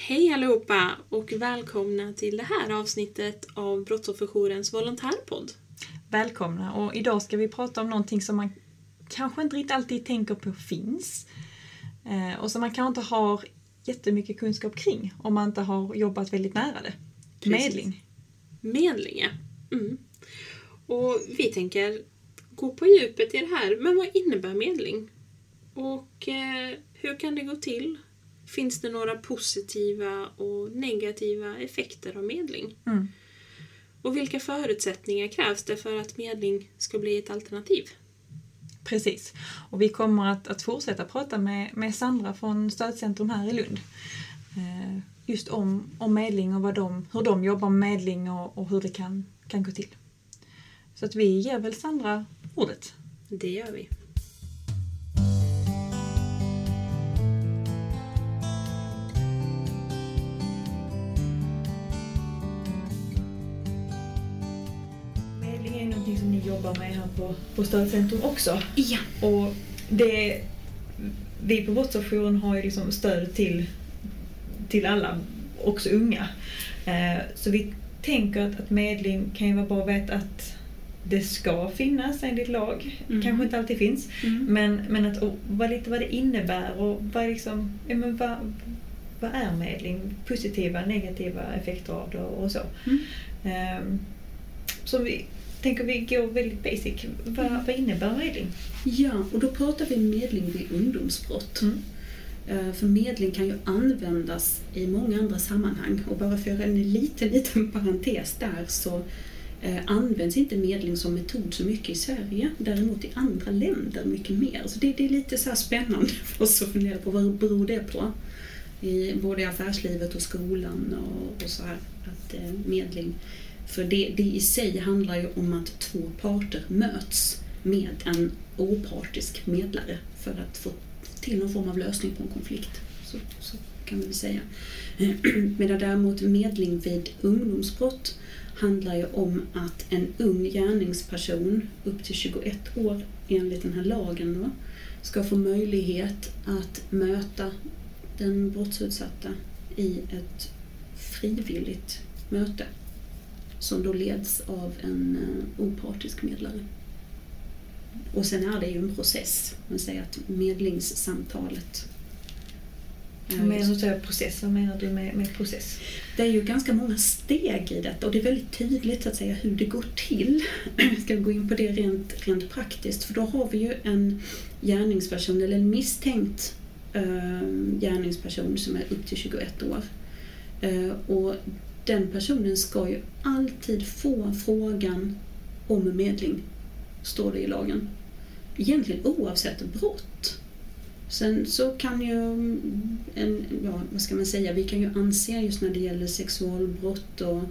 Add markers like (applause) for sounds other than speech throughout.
Hej allihopa och välkomna till det här avsnittet av Brottsofferjourens volontärpodd. Välkomna och idag ska vi prata om någonting som man kanske inte riktigt alltid tänker på finns eh, och som man kanske inte har jättemycket kunskap kring om man inte har jobbat väldigt nära det. Precis. Medling. Medling, ja. Mm. Och vi tänker gå på djupet i det här. Men vad innebär medling? Och eh, hur kan det gå till? Finns det några positiva och negativa effekter av medling? Mm. Och vilka förutsättningar krävs det för att medling ska bli ett alternativ? Precis. Och vi kommer att, att fortsätta prata med, med Sandra från Stödcentrum här i Lund. Eh, just om, om medling och vad de, hur de jobbar med medling och, och hur det kan, kan gå till. Så att vi ger väl Sandra ordet. Det gör vi. På, på Stödcentrum också. Ja. Och det, vi på Brottsofferjouren har ju liksom stöd till, till alla, också unga. Eh, så vi tänker att, att medling kan ju vara bra att veta att det ska finnas enligt lag. Mm. Kanske inte alltid finns. Mm. Men, men att, och, vad, lite vad det innebär och vad, liksom, ja, men vad, vad är medling? Positiva, negativa effekter av det och så. Mm. Ehm, så vi tänker vi går väldigt basic. Vad, Mm. vad innebär medling? Ja, och då pratar vi medling vid ungdomsbrott. Mm. Eh, För medling kan ju användas i många andra sammanhang. Och bara för en liten, liten parentes där så eh, används inte medling som metod så mycket i Sverige. Däremot i andra länder mycket mer. Så det, det är lite så här spännande (laughs) för oss att fundera på vad beror det på? I både i affärslivet och skolan och, och så här. Att eh, medling. För det, det i sig handlar ju om att två parter möts med en opartisk medlare för att få till någon form av lösning på en konflikt. Så, så kan man väl säga. (clears throat) Medan däremot medling vid ungdomsbrott handlar ju om att en ung gärningsperson upp till 21 år enligt den här lagen då, ska få möjlighet att möta den brottsutsatta i ett frivilligt möte som då leds av en eh, opartisk medlare. Och sen är det ju en process. Man säger att medlingssamtalet du säger process? Vad menar du med, med process? det är ju ganska många steg i detta och det är väldigt tydligt så att säga hur det går till. (clears throat) Ska gå in på det rent, rent praktiskt för då har vi ju en gärningsperson eller en misstänkt eh, gärningsperson som är upp till 21 år. Eh, och den personen ska ju alltid få frågan om medling, står det i lagen. Egentligen oavsett brott. Sen så kan ju en, ja, vad ska man säga, vi kan ju anse just när det gäller sexualbrott och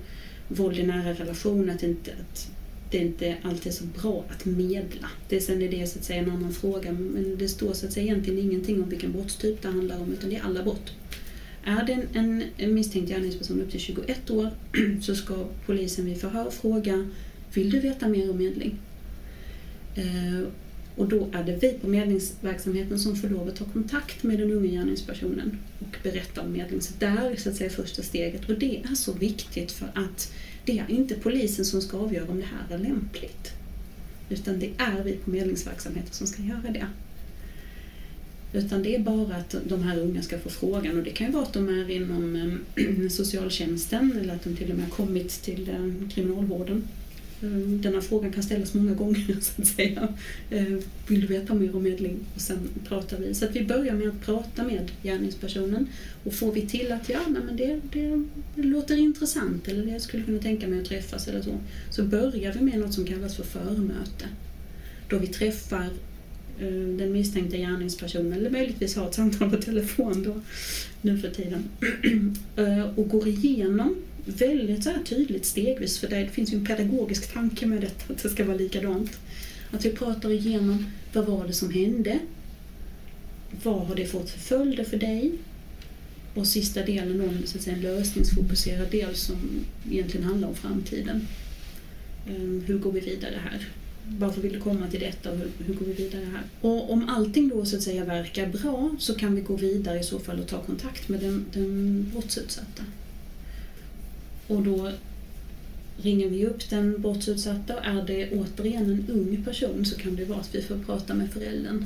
våld i nära relation att det inte, att det inte alltid är så bra att medla. Det, sen är det så att säga en annan fråga, men det står så att säga egentligen ingenting om vilken brottstyp det handlar om, utan det är alla brott. Är det en, en, misstänkt gärningsperson upp till 21 år (clears throat) så ska polisen vid förhör fråga Vill du veta mer om medling? Eh, och då är det vi på medlingsverksamheten som får lov att ta kontakt med den unga gärningspersonen och berätta om medling. Så där är så att säga första steget. Och det är så viktigt för att det är inte polisen som ska avgöra om det här är lämpligt. Utan det är vi på medlingsverksamheten som ska göra det. Utan det är bara att de här unga ska få frågan och det kan ju vara att de är inom eh, (clears throat) socialtjänsten eller att de till och med har kommit till eh, kriminalvården. Eh, Denna frågan kan ställas många gånger (laughs) så att säga. Vill du veta mer om medling? Och sen pratar vi. Så att vi börjar med att prata med gärningspersonen och får vi till att ja, nej, men det, det, det låter intressant eller jag skulle kunna tänka mig att träffas eller så. Så börjar vi med något som kallas för förmöte. Då vi träffar Eh, den misstänkta gärningspersonen eller möjligtvis har ett samtal på telefon då, nu för tiden. (clears throat) Eh, och går igenom väldigt så här tydligt stegvis, för det finns ju en pedagogisk tanke med detta, att det ska vara likadant. Att vi pratar igenom vad var det som hände? Vad har det fått för följder för dig? Och sista delen om så att säga, en lösningsfokuserad del som egentligen handlar om framtiden. Eh, hur går vi vidare här? Varför vill du komma till detta och hur, hur går vi vidare här? Och om allting då så att säga verkar bra så kan vi gå vidare i så fall och ta kontakt med den, den brottsutsatta. Och då ringer vi upp den brottsutsatta och är det återigen en ung person så kan det vara att vi får prata med föräldern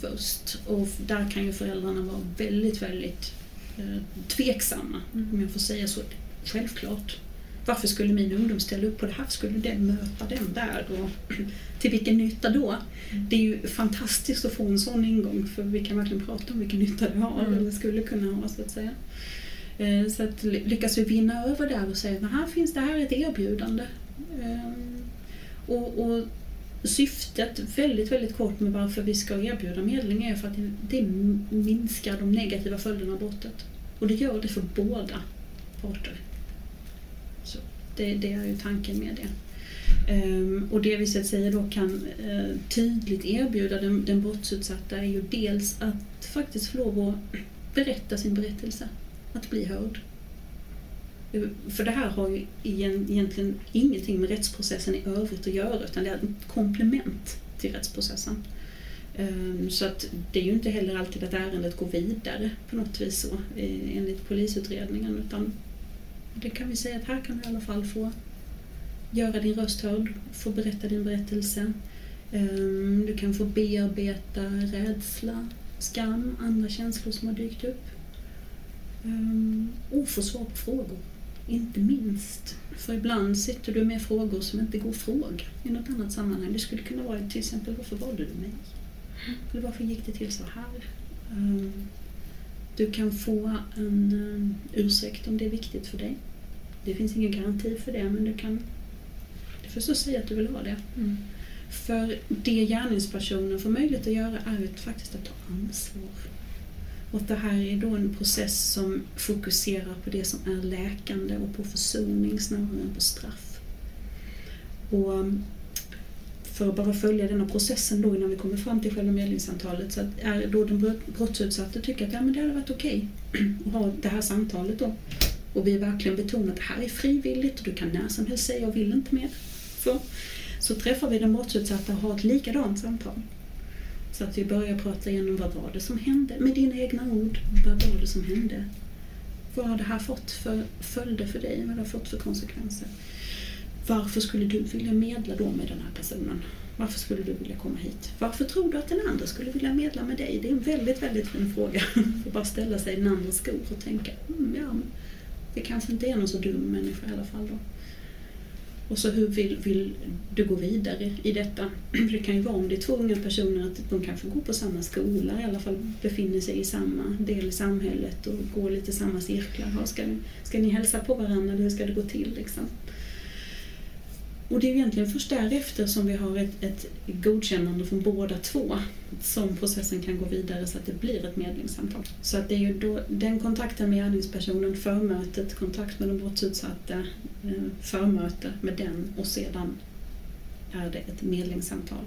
först. Och där kan ju föräldrarna vara väldigt, väldigt eh, tveksamma, om jag får säga så. Självklart. Varför skulle min ungdom ställa upp på det här? Skulle den möta den där? Och (clears throat) till vilken nytta då? Mm. Det är ju fantastiskt att få en sån ingång för vi kan verkligen prata om vilken nytta det har, Mm. eller skulle kunna ha så att säga. Eh, Så att ly- lyckas vi vinna över där och säga att här finns det här är ett erbjudande. Ehm, Och, och syftet, väldigt, väldigt kort med varför vi ska erbjuda medling är för att det minskar de negativa följderna av brottet. Och det gör det för båda parter. Det, det är ju tanken med det. Ehm, och det vi så att säga då kan eh, tydligt erbjuda den, den brottsutsatta är ju dels att faktiskt få lov att berätta sin berättelse. Att bli hörd. För det här har ju egentligen ingenting med rättsprocessen i övrigt att göra utan det är ett komplement till rättsprocessen. Ehm, så att det är ju inte heller alltid att ärendet går vidare på något vis så enligt polisutredningen utan det kan vi säga att här kan du i alla fall få göra din röst hörd, få berätta din berättelse. Ehm, du kan få bearbeta rädsla, skam, andra känslor som har dykt upp. Ehm, och få svar på frågor, inte minst. För ibland sitter du med frågor som inte går att fråga i något annat sammanhang. Det skulle kunna vara till exempel varför valde du mig? Eller varför gick det till så här? Ehm, du kan få en eh, ursäkt om det är viktigt för dig. Det finns ingen garanti för det men du kan du får så säga att du vill ha det. Mm. För det gärningspersonen får möjlighet att göra är ju faktiskt att ta ansvar. Och det här är då en process som fokuserar på det som är läkande och på försoning snarare än på straff. Och för att bara följa denna processen då innan vi kommer fram till själva medlingssamtalet så att är då den brottsutsatte tycker att ja, men det hade varit okej (clears throat) att ha det här samtalet då. Och vi verkligen betonar att det här är frivilligt och du kan när som helst säga jag vill inte mer. Så, så träffar vi den brottsutsatta och har ett likadant samtal. Så att vi börjar prata igenom vad var det som hände med dina egna ord. Vad var det som hände? Vad har det här fått för följder för dig? Vad har det fått för konsekvenser? Varför skulle du vilja medla då med den här personen? Varför skulle du vilja komma hit? Varför tror du att den andra skulle vilja medla med dig? Det är en väldigt, väldigt fin fråga. (laughs) Att bara ställa sig i den andras skor och tänka, mm, ja, det kanske inte är någon så dum människa i alla fall då. Och så hur vill, vill du gå vidare i detta? (clears throat) För det kan ju vara om det är två unga personer att de kanske går på samma skola, i alla fall befinner sig i samma del i samhället och går lite samma cirklar. Ska, ni, ska ni hälsa på varandra eller hur ska det gå till? Liksom? Och det är egentligen först därefter som vi har ett, ett godkännande från båda två som processen kan gå vidare så att det blir ett medlingssamtal. Så att det är ju då den kontakten med gärningspersonen, förmötet, kontakt med den brottsutsatta, eh, förmöte med den och sedan är det ett medlingssamtal.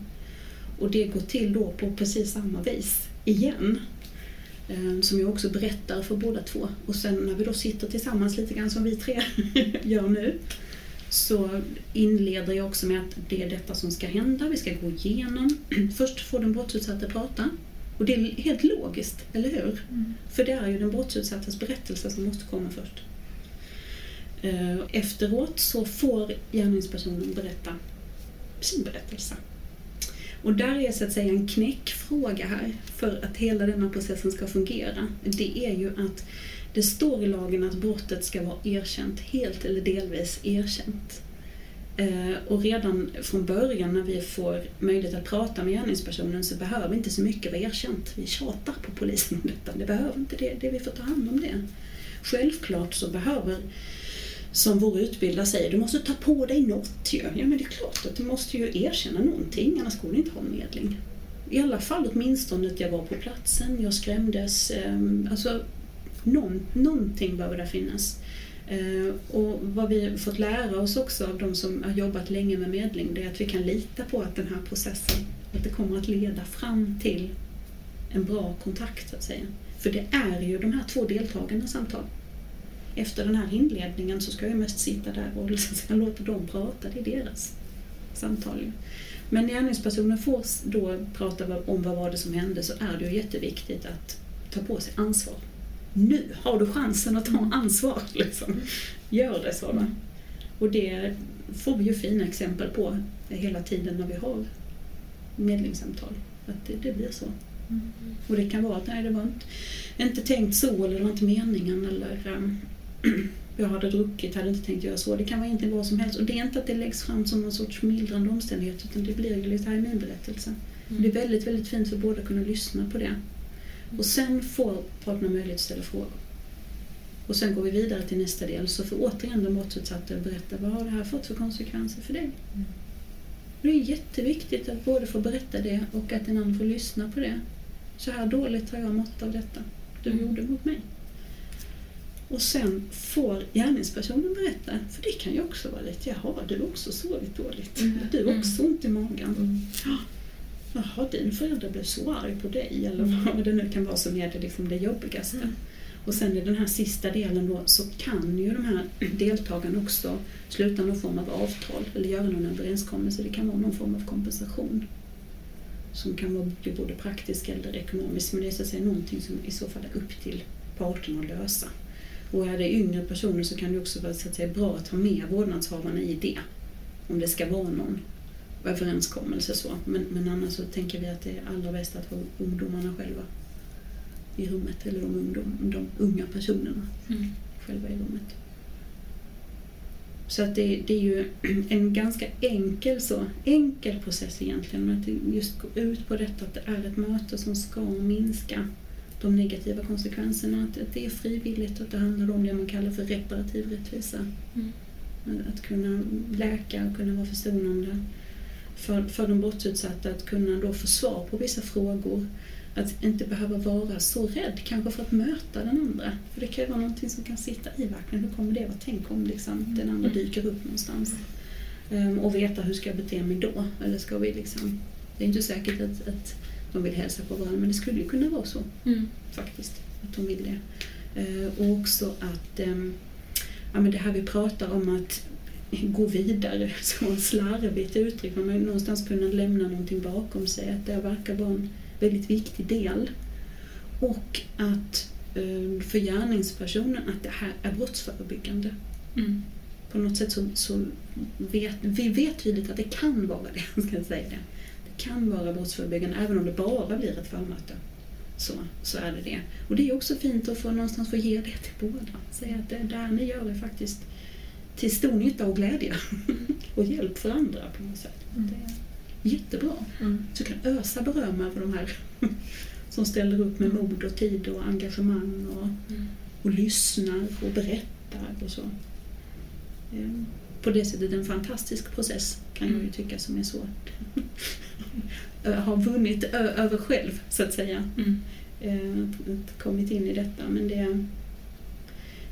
Och det går till då på precis samma vis igen. Eh, som jag också berättar för båda två. Och sen när vi då sitter tillsammans lite grann som vi tre (laughs) gör nu så inleder jag också med att det är detta som ska hända. Vi ska gå igenom. (clears throat) Först får den brottsutsatta prata. Och det är helt logiskt, eller hur? Mm. För det är ju den brottsutsattes berättelse som måste komma först. Eh, Efteråt så får gärningspersonen berätta sin berättelse. Och där är så att säga en knäckfråga här för att hela denna processen ska fungera. Det är ju att det står i lagen att brottet ska vara erkänt, helt eller delvis erkänt. Eh, och redan från början när vi får möjlighet att prata med gärningspersonen så behöver inte så mycket vara erkänt. Vi tjatar på polisen om detta. Det behöver inte det. det vi får ta hand om det. Självklart så behöver, som vår utbildare säger, du måste ta på dig något ju. Ja men det är klart att du måste ju erkänna någonting, annars går det inte att ha medling. I alla fall åtminstone att jag var på platsen, jag skrämdes. Ehm, alltså, någon, någonting behöver där finnas. Eh, och vad vi fått lära oss också av de som har jobbat länge med medling, det är att vi kan lita på att den här processen, att det kommer att leda fram till en bra kontakt så att säga. För det är ju de här två deltagarna samtal. Efter den här inledningen så ska jag mest sitta där och (laughs) liksom låta dem prata, det är deras samtal. Men när gärningspersonen får då prata om vad var det som hände så är det ju jätteviktigt att ta på sig ansvar. Nu har du chansen att ta ansvar. (laughs) Liksom. Gör det så. Va? Och det får vi ju fina exempel på hela tiden när vi har medlingssamtal. Att det, det blir så. Mm. Och det kan vara att nej, det var inte, inte tänkt så eller det var inte meningen eller um, (clears throat) jag hade druckit, hade inte tänkt göra så. Det kan vara egentligen vad som helst. Och det är inte att det läggs fram som någon sorts mildrande omständighet utan det blir ju lite här i min berättelse. Mm. Det är väldigt, väldigt fint för båda att kunna lyssna på det. Och sen får parterna möjlighet att ställa frågor. Och sen går vi vidare till nästa del så får återigen den brottsutsatta berätta vad har det här fått för konsekvenser för dig? Mm. Det är jätteviktigt att både få berätta det och att den andra får lyssna på det. Så här dåligt har jag mått av detta du mm. gjorde mot mig. Och sen får gärningspersonen berätta, för det kan ju också vara lite, jaha, du har också sovit dåligt. Mm. Du har också ont i magen. Mm. Jaha, din förälder blev så arg på dig, eller mm. vad det nu kan vara som är det, liksom det jobbigaste. Mm. Och sen i den här sista delen då så kan ju de här deltagarna också sluta någon form av avtal eller göra någon överenskommelse. Det kan vara någon form av kompensation. Som kan vara både praktisk eller ekonomisk men det är så att säga någonting som i så fall är upp till parterna att lösa. Och är det yngre personer så kan det också vara så att säga, bra att ha med vårdnadshavarna i det. Om det ska vara någon överenskommelse så. Men, men annars så tänker vi att det är allra bäst att ha ungdomarna själva i rummet, eller de, ungdom, de unga personerna mm. själva i rummet. Så att det, det, är ju (clears throat) en ganska enkel, så, enkel process egentligen. Att just gå ut på detta att det är ett möte som ska minska de negativa konsekvenserna. Att, det är frivilligt och att det handlar om det man kallar för reparativ rättvisa. Mm. Att kunna läka och kunna vara försonande. För, för de brottsutsatta att kunna då få svar på vissa frågor att inte behöva vara så rädd kanske för att möta den andra. För det kan ju vara någonting som kan sitta i verkligen. Hur kommer det vara? Tänk om liksom, den andra mm. dyker upp någonstans. Um, och veta hur ska jag bete mig då? Eller ska vi liksom... Det är inte säkert att, att de vill hälsa på varandra men det skulle ju kunna vara så. Mm. Faktiskt. Att de vill det. Uh, och också att um, ja, men det här vi pratar om att gå vidare, (laughs) så slarvigt uttryck. Man vill någonstans kunna lämna någonting bakom sig. Att det verkar vara en väldigt viktig del. Och att eh, för gärningspersonen att det här är brottsförebyggande. Mm. På något sätt så, så vet vi vet tydligt att det kan vara det. (laughs) Ska jag säga det. det kan vara brottsförebyggande även om det bara blir ett förmöte. Så, så är det det. Och det är också fint att få någonstans få ge det till båda. Säga att det där ni gör är faktiskt till stor nytta och glädje. (laughs) och hjälp för andra på något sätt. Mm jättebra. Mm. Så kan ösa beröm över de här (laughs) som ställer upp med mod och tid och engagemang och, mm. och lyssnar och berättar och så. Ehm, på det sättet en fantastisk process kan jag ju mm. tycka som är så (laughs) har vunnit över själv så att säga. Mm. Ehm, kommit in i detta men det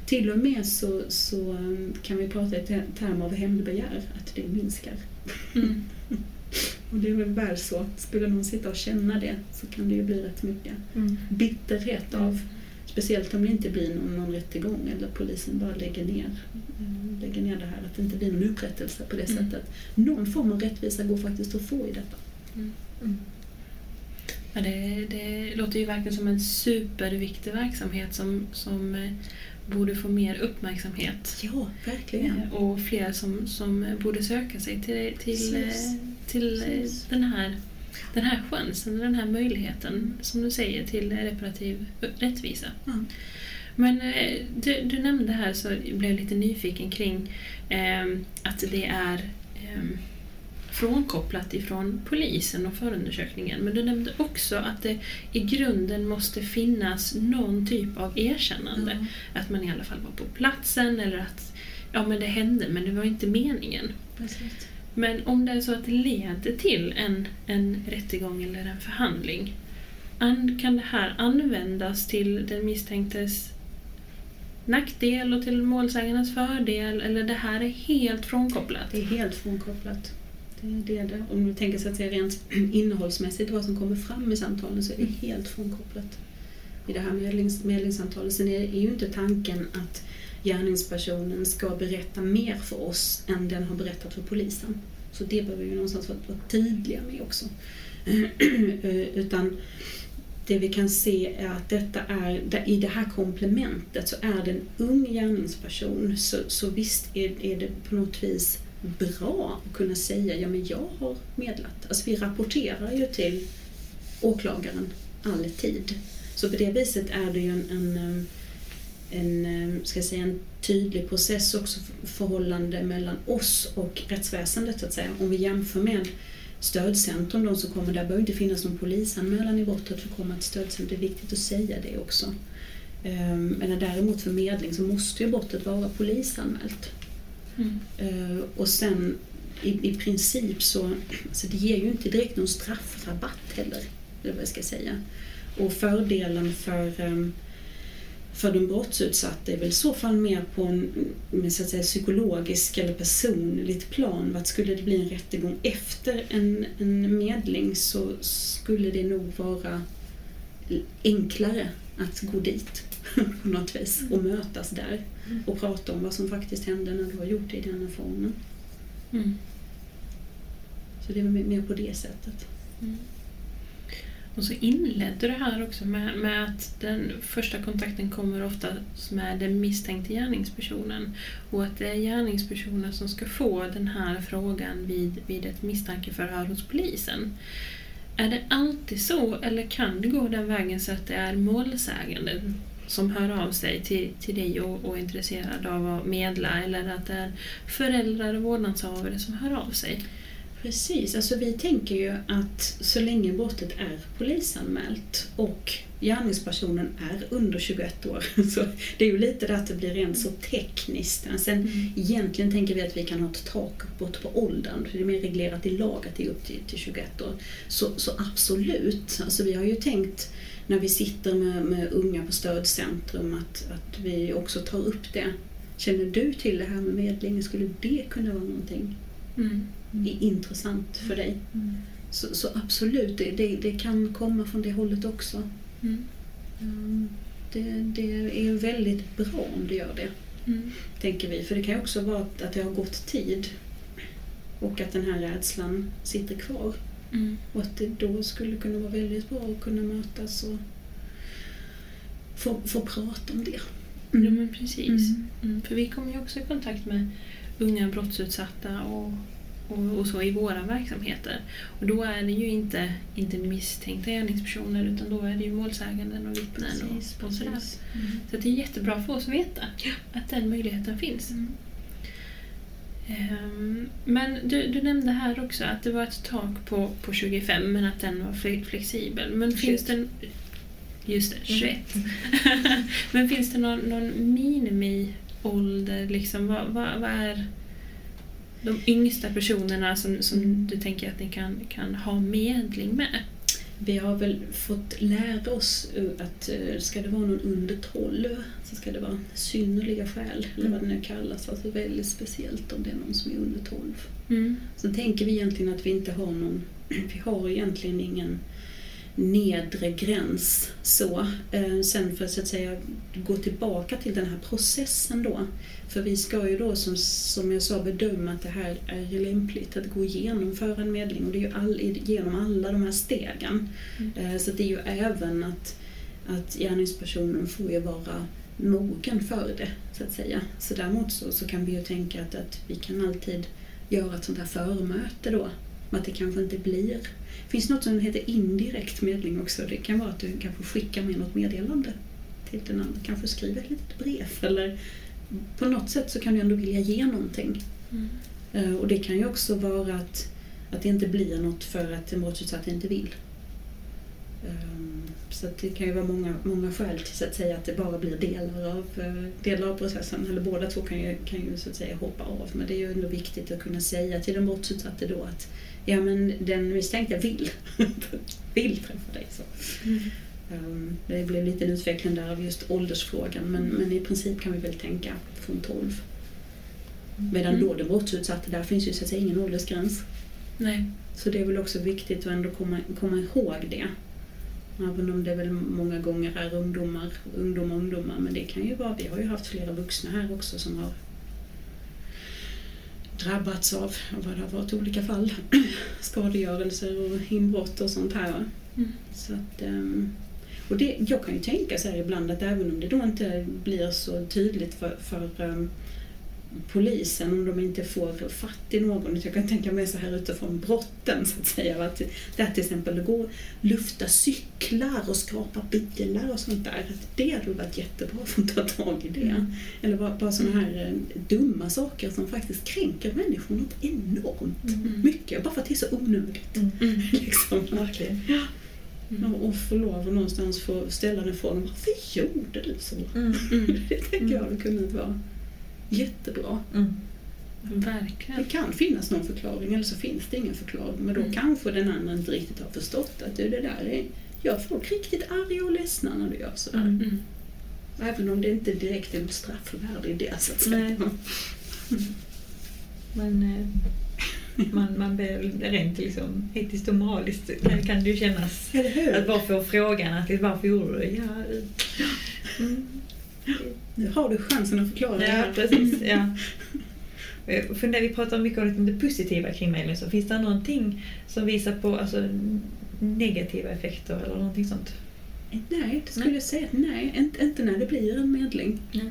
till och med så, så ehm, kan vi prata i termer av hämndbegär, att det minskar. Mm. (laughs) Och det är väl väl så. Skulle någon sitta och känna det så kan det ju bli rätt mycket mm. bitterhet av Speciellt om det inte blir någon, någon rättegång eller polisen bara lägger ner, mm, lägger ner det här. Att det inte blir någon upprättelse på det mm. sättet. Någon form av rättvisa går faktiskt att få i detta. Mm. mm. Ja, det, det låter ju verkligen som en superviktig verksamhet som, som eh, borde få mer uppmärksamhet. Ja, verkligen. Eh, och fler som, som borde söka sig till, till, eh, till eh, den här den här chansen, den här möjligheten, som du säger, till reparativ rättvisa. Mm. Men du, du, nämnde här, så jag blev lite nyfiken kring eh, att det är eh, frånkopplat ifrån polisen och förundersökningen. Men du nämnde också att det i grunden måste finnas någon typ av erkännande. Mm. Att man i alla fall var på platsen eller att ja, men det hände men det var inte meningen. Precis. Men om det är så att det leder till en, en rättegång eller en förhandling, kan det här användas till den misstänktes nackdel och till målsägarnas fördel eller det här är helt frånkopplat? Det är helt frånkopplat. Det är det. Om du tänker så att säga rent (clears throat) innehållsmässigt vad som kommer fram i samtalen så är det helt frånkopplat i det här medlings, medlingssamtalet. Sen är, är ju inte tanken att gärningspersonen ska berätta mer för oss än den har berättat för polisen. Så det behöver vi någonstans vara, vara tydliga med också. (clears throat) Utan det vi kan se är att detta är, i det här komplementet så är det en ung gärningsperson så, så visst är, är det på något vis bra att kunna säga ja men jag har medlat. Alltså vi rapporterar ju till åklagaren alltid. Så på det viset är det ju en, en, en, ska jag säga, en tydlig process också förhållande mellan oss och rättsväsendet så att säga. Om vi jämför med stödcentrum de som kommer där behöver inte finnas någon polisanmälan i brottet för att komma till stödcentrum. Det är viktigt att säga det också. Ehm, men däremot för medling så måste ju brottet vara polisanmält. Mm. Eh, och sen i, i princip så, alltså det ger ju inte direkt någon straffrabatt heller, eller vad jag ska säga. Och fördelen för ehm, för den brottsutsatta är väl i så fall mer på en så att säga, psykologisk eller personligt plan. Vad skulle det bli en rättegång efter en, en medling så skulle det nog vara enklare att gå dit (laughs) på något vis och mötas där och prata om vad som faktiskt hände när du har gjort det i denna formen. Mm. Så det är mer på det sättet. Mm. Och så inledde det här också med, med att den första kontakten kommer ofta med den misstänkte gärningspersonen och att det är gärningspersonen som ska få den här frågan vid, vid ett misstankeförhör hos polisen. Är det alltid så eller kan det gå den vägen så att det är målsäganden som hör av sig till, till dig och, och är intresserad av att medla eller att det är föräldrar och vårdnadshavare som hör av sig? Precis, alltså vi tänker ju att så länge brottet är polisanmält och gärningspersonen är under 21 år, (laughs) så det är ju lite det att det blir rent så tekniskt. Sen mm. egentligen tänker vi att vi kan ha ett tak uppåt på åldern, för det är mer reglerat i lag att det är upp till, till 21 år. Så, så absolut, alltså vi har ju tänkt när vi sitter med, med unga på stödcentrum att, att vi också tar upp det. Känner du till det här med medling? Skulle det kunna vara någonting? Mm är intressant för dig. Mm. Så, så, absolut, det, det, det, kan komma från det hållet också. Mm. Um, det, det, är väldigt bra om det gör det, mm. tänker vi. För det kan ju också vara att, det har gått tid och att den här rädslan sitter kvar. Mm. Och att det då skulle kunna vara väldigt bra att kunna mötas och få, få prata om det. Mm. Ja, men precis. Mm. Mm. För vi kommer ju också i kontakt med unga brottsutsatta och och, och, så i våra verksamheter. Och då är det ju inte, inte misstänkta gärningspersoner utan då är det ju målsäganden och vittnen precis, och, och sådär. Mm. Så det är jättebra för oss att veta att den möjligheten finns. Mm. Um, men du, du nämnde här också att det var ett tak på, på 25 men att den var flexibel. Men 21. finns det Just det, 21. Mm. (laughs) men finns det någon, någon minimiålder? Liksom, vad, vad, vad är de yngsta personerna som, som mm. du tänker att ni kan, kan ha medling med? Vi har väl fått lära oss att eh, ska det vara någon under 12 så ska det vara synnerliga skäl, eller vad det nu kallas. Alltså väldigt speciellt om det är någon som är under 12. Mm. Sen tänker vi egentligen att vi inte har någon, (clears throat) vi har egentligen ingen nedre gräns. Så. Eh, sen för att, så att säga gå tillbaka till den här processen då. För vi ska ju då som, som jag sa bedöma att det här är lämpligt att gå igenom för en medling och det är ju all, genom alla de här stegen. Mm. Eh, så det är ju även att, att gärningspersonen får ju vara mogen för det så att säga. Så däremot så, så kan vi ju tänka att, att vi kan alltid göra ett sånt här förmöte då. Att det kanske inte blir det finns något som heter indirekt medling också. Det kan vara att du kanske skickar med något meddelande till den andra. Kanske skriver ett litet brev eller på något sätt så kan du ändå vilja ge någonting. Mm. Uh, och det kan ju också vara att, att det inte blir något för att den brottsutsatta inte vill. Um, så det kan ju vara många, många skäl till så att säga att det bara blir delar av, uh, delar av processen. Eller båda två kan ju, kan ju så att säga hoppa av. Men det är ju ändå viktigt att kunna säga till den brottsutsatte då att ja men den misstänkta vill, (laughs) vill träffa dig. Så. Mm. Um, det blev lite en utveckling där av just åldersfrågan men, men i princip kan vi väl tänka från 12. Medan mm. då den brottsutsatte, där finns ju så att säga ingen åldersgräns. Nej. Så det är väl också viktigt att ändå komma, komma ihåg det. Även om det väl många gånger är ungdomar, ungdomar, ungdomar. Men det kan ju vara, vi har ju haft flera vuxna här också som har drabbats av vad det har varit olika fall. (clears throat) Skadegörelser och inbrott och sånt här. Mm. Så att, ehm, och det, jag kan ju tänka så här ibland att även om det då inte blir så tydligt för, för ehm, polisen om de inte får fatt i någon. Jag kan tänka mig så här utifrån brotten så att säga. Att det här till exempel det går lufta cyklar och skrapa bilar och sånt där. Att det hade varit jättebra för att ta tag i det. Mm. Eller bara, bara sådana här eh, dumma saker som faktiskt kränker människor något enormt Mm. mycket. Bara för att det är så onödigt. Mm. Mm. (laughs) Liksom. Verkligen. Mm. Och få lov att någonstans få ställa den frågan. Varför gjorde du så? Mm. Mm. (laughs) Det tänker jag hade kunnat vara jättebra. Mm. Det Verkligen. kan finnas någon förklaring eller så finns det ingen förklaring. Men då Mm. kanske den andra inte riktigt har förstått att du, det där är, gör folk riktigt arga och ledsna när du gör sådär. Mm. Även om det inte direkt är något straffvärde i det så att säga. Men eh, man, man blir rent liksom etiskt och moraliskt kan- kan det ju kännas att bara få frågan att varför gjorde du det? Ja, mm. Nu har du chansen att förklara det ja precis. Ja. (laughs) Jag funderar, vi pratar mycket om det positiva kring så finns det någonting som visar på alltså, negativa effekter eller någonting sånt? Nej, det skulle Nej. jag säga att nej, inte, inte när det blir en medling. Nej.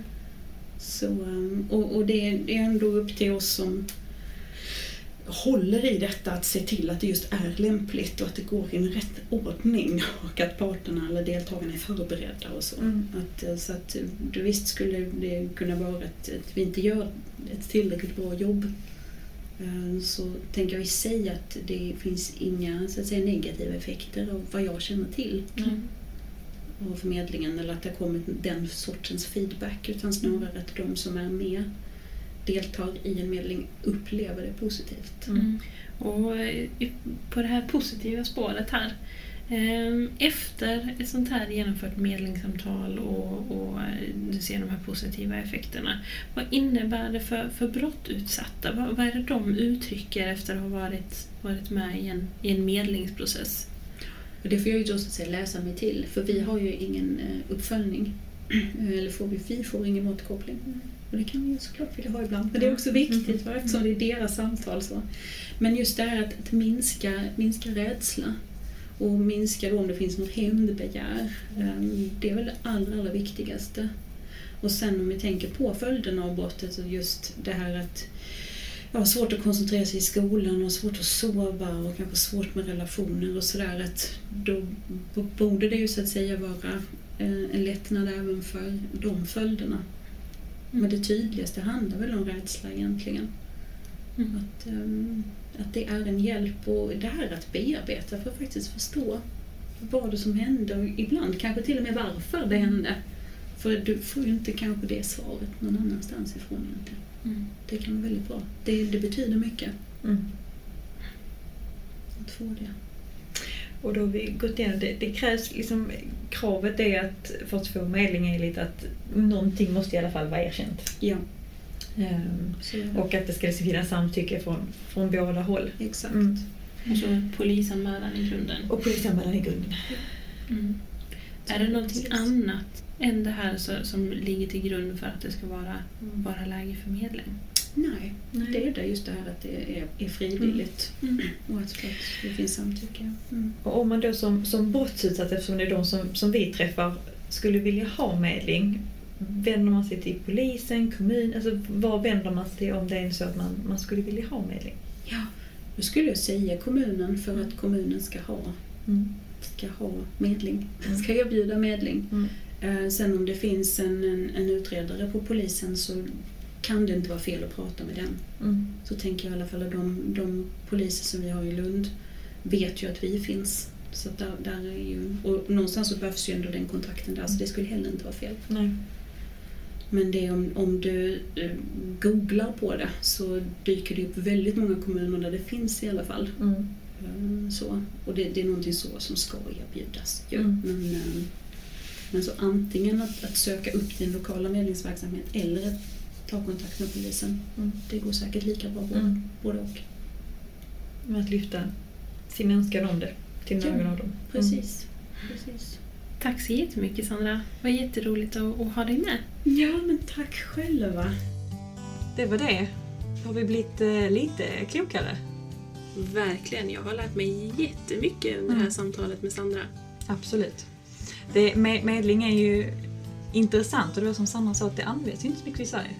Så, um, och, och det är ändå upp till oss som håller i detta att se till att det just är lämpligt och att det går i en rätt ordning och att parterna eller deltagarna är förberedda och så. Mm. Att, eh, så att eh, visst skulle det kunna vara att, att vi inte gör ett tillräckligt bra jobb eh, så tänker jag i sig att det finns inga så att säga, negativa effekter av vad jag känner till Mm. av förmedlingen eller att det har kommit den sortens feedback utan snarare att de som är med deltar i en medling upplever det positivt. Mm. Och eh, på det här positiva spåret här. eh, Efter ett sånt här genomfört medlingssamtal och, och eh, du ser de här positiva effekterna. Vad innebär det för, för brottutsatta? Vad, vad är det de uttrycker efter att ha varit, varit med i en, i en medlingsprocess? Och det får jag ju då så att säga läsa mig till för vi har ju ingen eh, uppföljning. (clears throat) Eller får vi, vi får ingen återkoppling. Och det kan vi ju såklart vilja ha ibland. Men det är också viktigt va, eftersom det är deras samtal. Så. Men just det här att, att minska, minska rädsla och minska då om det finns något hämndbegär. ehm, Det är väl det allra, allra viktigaste. Och sen om vi tänker på följderna av brottet så just det här att har svårt att koncentrera sig i skolan och svårt att sova och kanske svårt med relationer och sådär. Då borde det ju så att säga vara eh, en lättnad även för de följderna. Men det tydligaste handlar väl om rädsla egentligen. Mm. Att, ehm, att det är en hjälp och det här att bearbeta för att faktiskt förstå vad det som hände och ibland kanske till och med varför det hände. För du får ju inte kanske det svaret någon annanstans ifrån egentligen. Mm. Det kan vara väldigt bra. Det, det betyder mycket Mm. att få det. Och då har vi gått igenom det. Det krävs liksom, kravet är att för att få medling är lite att någonting måste i alla fall vara erkänt. Ja, Ehm, och att det ska finnas samtycke från, från båda håll. Exakt. Mm. Och så polisanmälan i grunden. Och polisanmälan i grunden. Mm. Är det någonting Precis. annat än det här så, som ligger till grund för att det ska vara, vara läge för medling? Nej, det är det just det här att det är, är frivilligt Mm. (clears throat) och att, det finns samtycke. Mm. Och om man då som, som brottsutsatt, eftersom det är de som, som vi träffar, skulle vilja ha medling, vänder man sig till polisen, kommun, alltså var vänder man sig till om det är så att man, man skulle vilja ha medling? Ja, då skulle jag säga kommunen för att kommunen ska ha, Mm. ska ha medling, Mm. ska erbjuda medling. Mm. Eh, Sen om det finns en, en, en utredare på polisen så kan det inte vara fel att prata med den. Mm. Så tänker jag i alla fall att de, de poliser som vi har i Lund vet ju att vi finns. Så där, där är ju, och någonstans så behövs ju ändå den kontakten där, så det skulle heller inte vara fel. Nej. Men det är om, om du eh, googlar på det så dyker det upp väldigt många kommuner där det finns i alla fall. Mm. Eh, Så. Och det, det är någonting så som ska erbjudas. ju. Mm. Men, eh, men så antingen att, att söka upp din lokala medlingsverksamhet eller att ta kontakt med polisen. Mm. Det går säkert lika bra både, Mm. både och. Med att lyfta sin önskan om det till Ja, någon av dem. Precis. Precis. Tack så jättemycket Sandra. Det var jätteroligt att, att ha dig med. Ja, men tack själva. Det var det. har vi blivit eh, lite klokare. Verkligen, jag har lärt mig jättemycket under det här Mm. samtalet med Sandra. Absolut. Det, med, medling är ju intressant och det var som Sandra sa att det används inte så mycket i Sverige.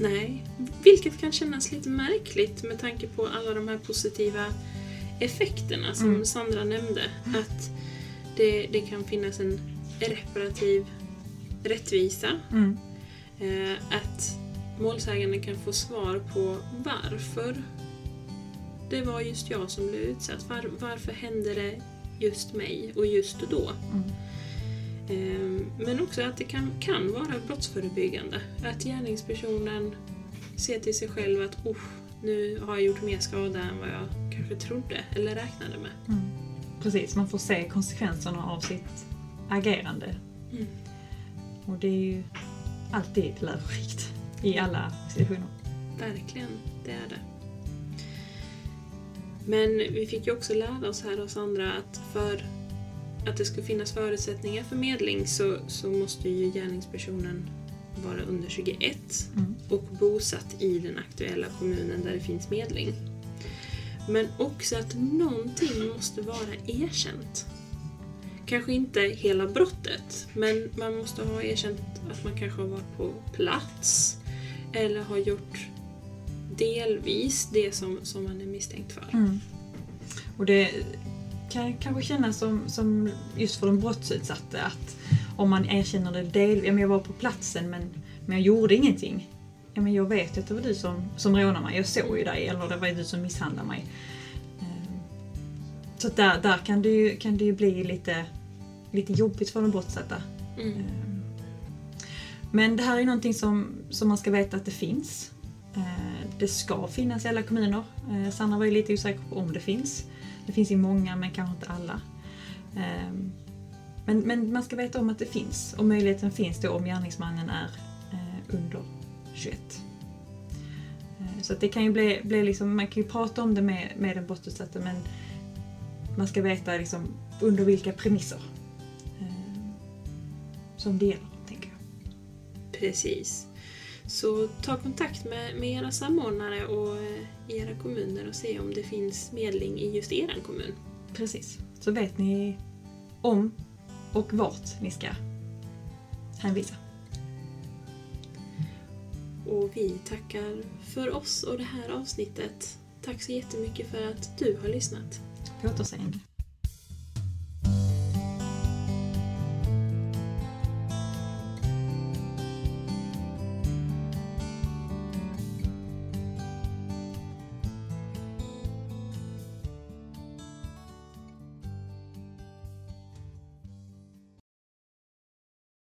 Nej, vilket kan kännas lite märkligt med tanke på alla de här positiva effekterna som Mm. Sandra nämnde. Att det, det kan finnas en reparativ rättvisa. Mm. Eh, att målsäganden kan få svar på varför det var just jag som blev utsatt. Var, varför hände det just mig och just då? Mm. Eh, Men också att det kan, kan vara brottsförebyggande. Att gärningspersonen ser till sig själv att oh, nu har jag gjort mer skada än vad jag kanske trodde eller räknade med. Mm. Precis, man får se konsekvenserna av sitt agerande. Mm. Och det är ju alltid lärorikt i alla situationer. Verkligen, det är det. Men vi fick ju också lära oss här hos andra att för att det ska finnas förutsättningar för medling så, så måste ju gärningspersonen vara under 21 Mm. och bosatt i den aktuella kommunen där det finns medling. Men också att någonting måste vara erkänt. Kanske inte hela brottet, men man måste ha erkänt att man kanske har varit på plats eller har gjort delvis det som, som man är misstänkt för. Mm. Och det kan kanske kännas som, som just för de brottsutsatta att om man erkänner det del, ja, men jag var på platsen men, men jag gjorde ingenting. Ja, men jag vet att det var du som, som rånade mig, jag såg ju dig eller det var du som misshandlade mig. Eh, Så där, där kan, det ju, kan det ju bli lite, lite jobbigt för de brottsutsatta. Mm. Eh, Men det här är någonting som, som man ska veta att det finns. Eh, Det ska finnas i alla kommuner. Sanna var ju lite osäker på om det finns. Det finns i många men kanske inte alla. Ehm, men, men man ska veta om att det finns och möjligheten finns då om gärningsmannen är eh, under 21. Ehm, så att det kan ju bli, bli liksom, man kan ju prata om det med, med den brottsutsatta men man ska veta liksom under vilka premisser ehm, som det gäller, tänker jag. Precis. Så ta kontakt med, med era samordnare och eh, era kommuner och se om det finns medling i just er kommun. Precis. Så vet ni om och vart ni ska hänvisa. Och vi tackar för oss och det här avsnittet. Tack så jättemycket för att du har lyssnat. På återseende.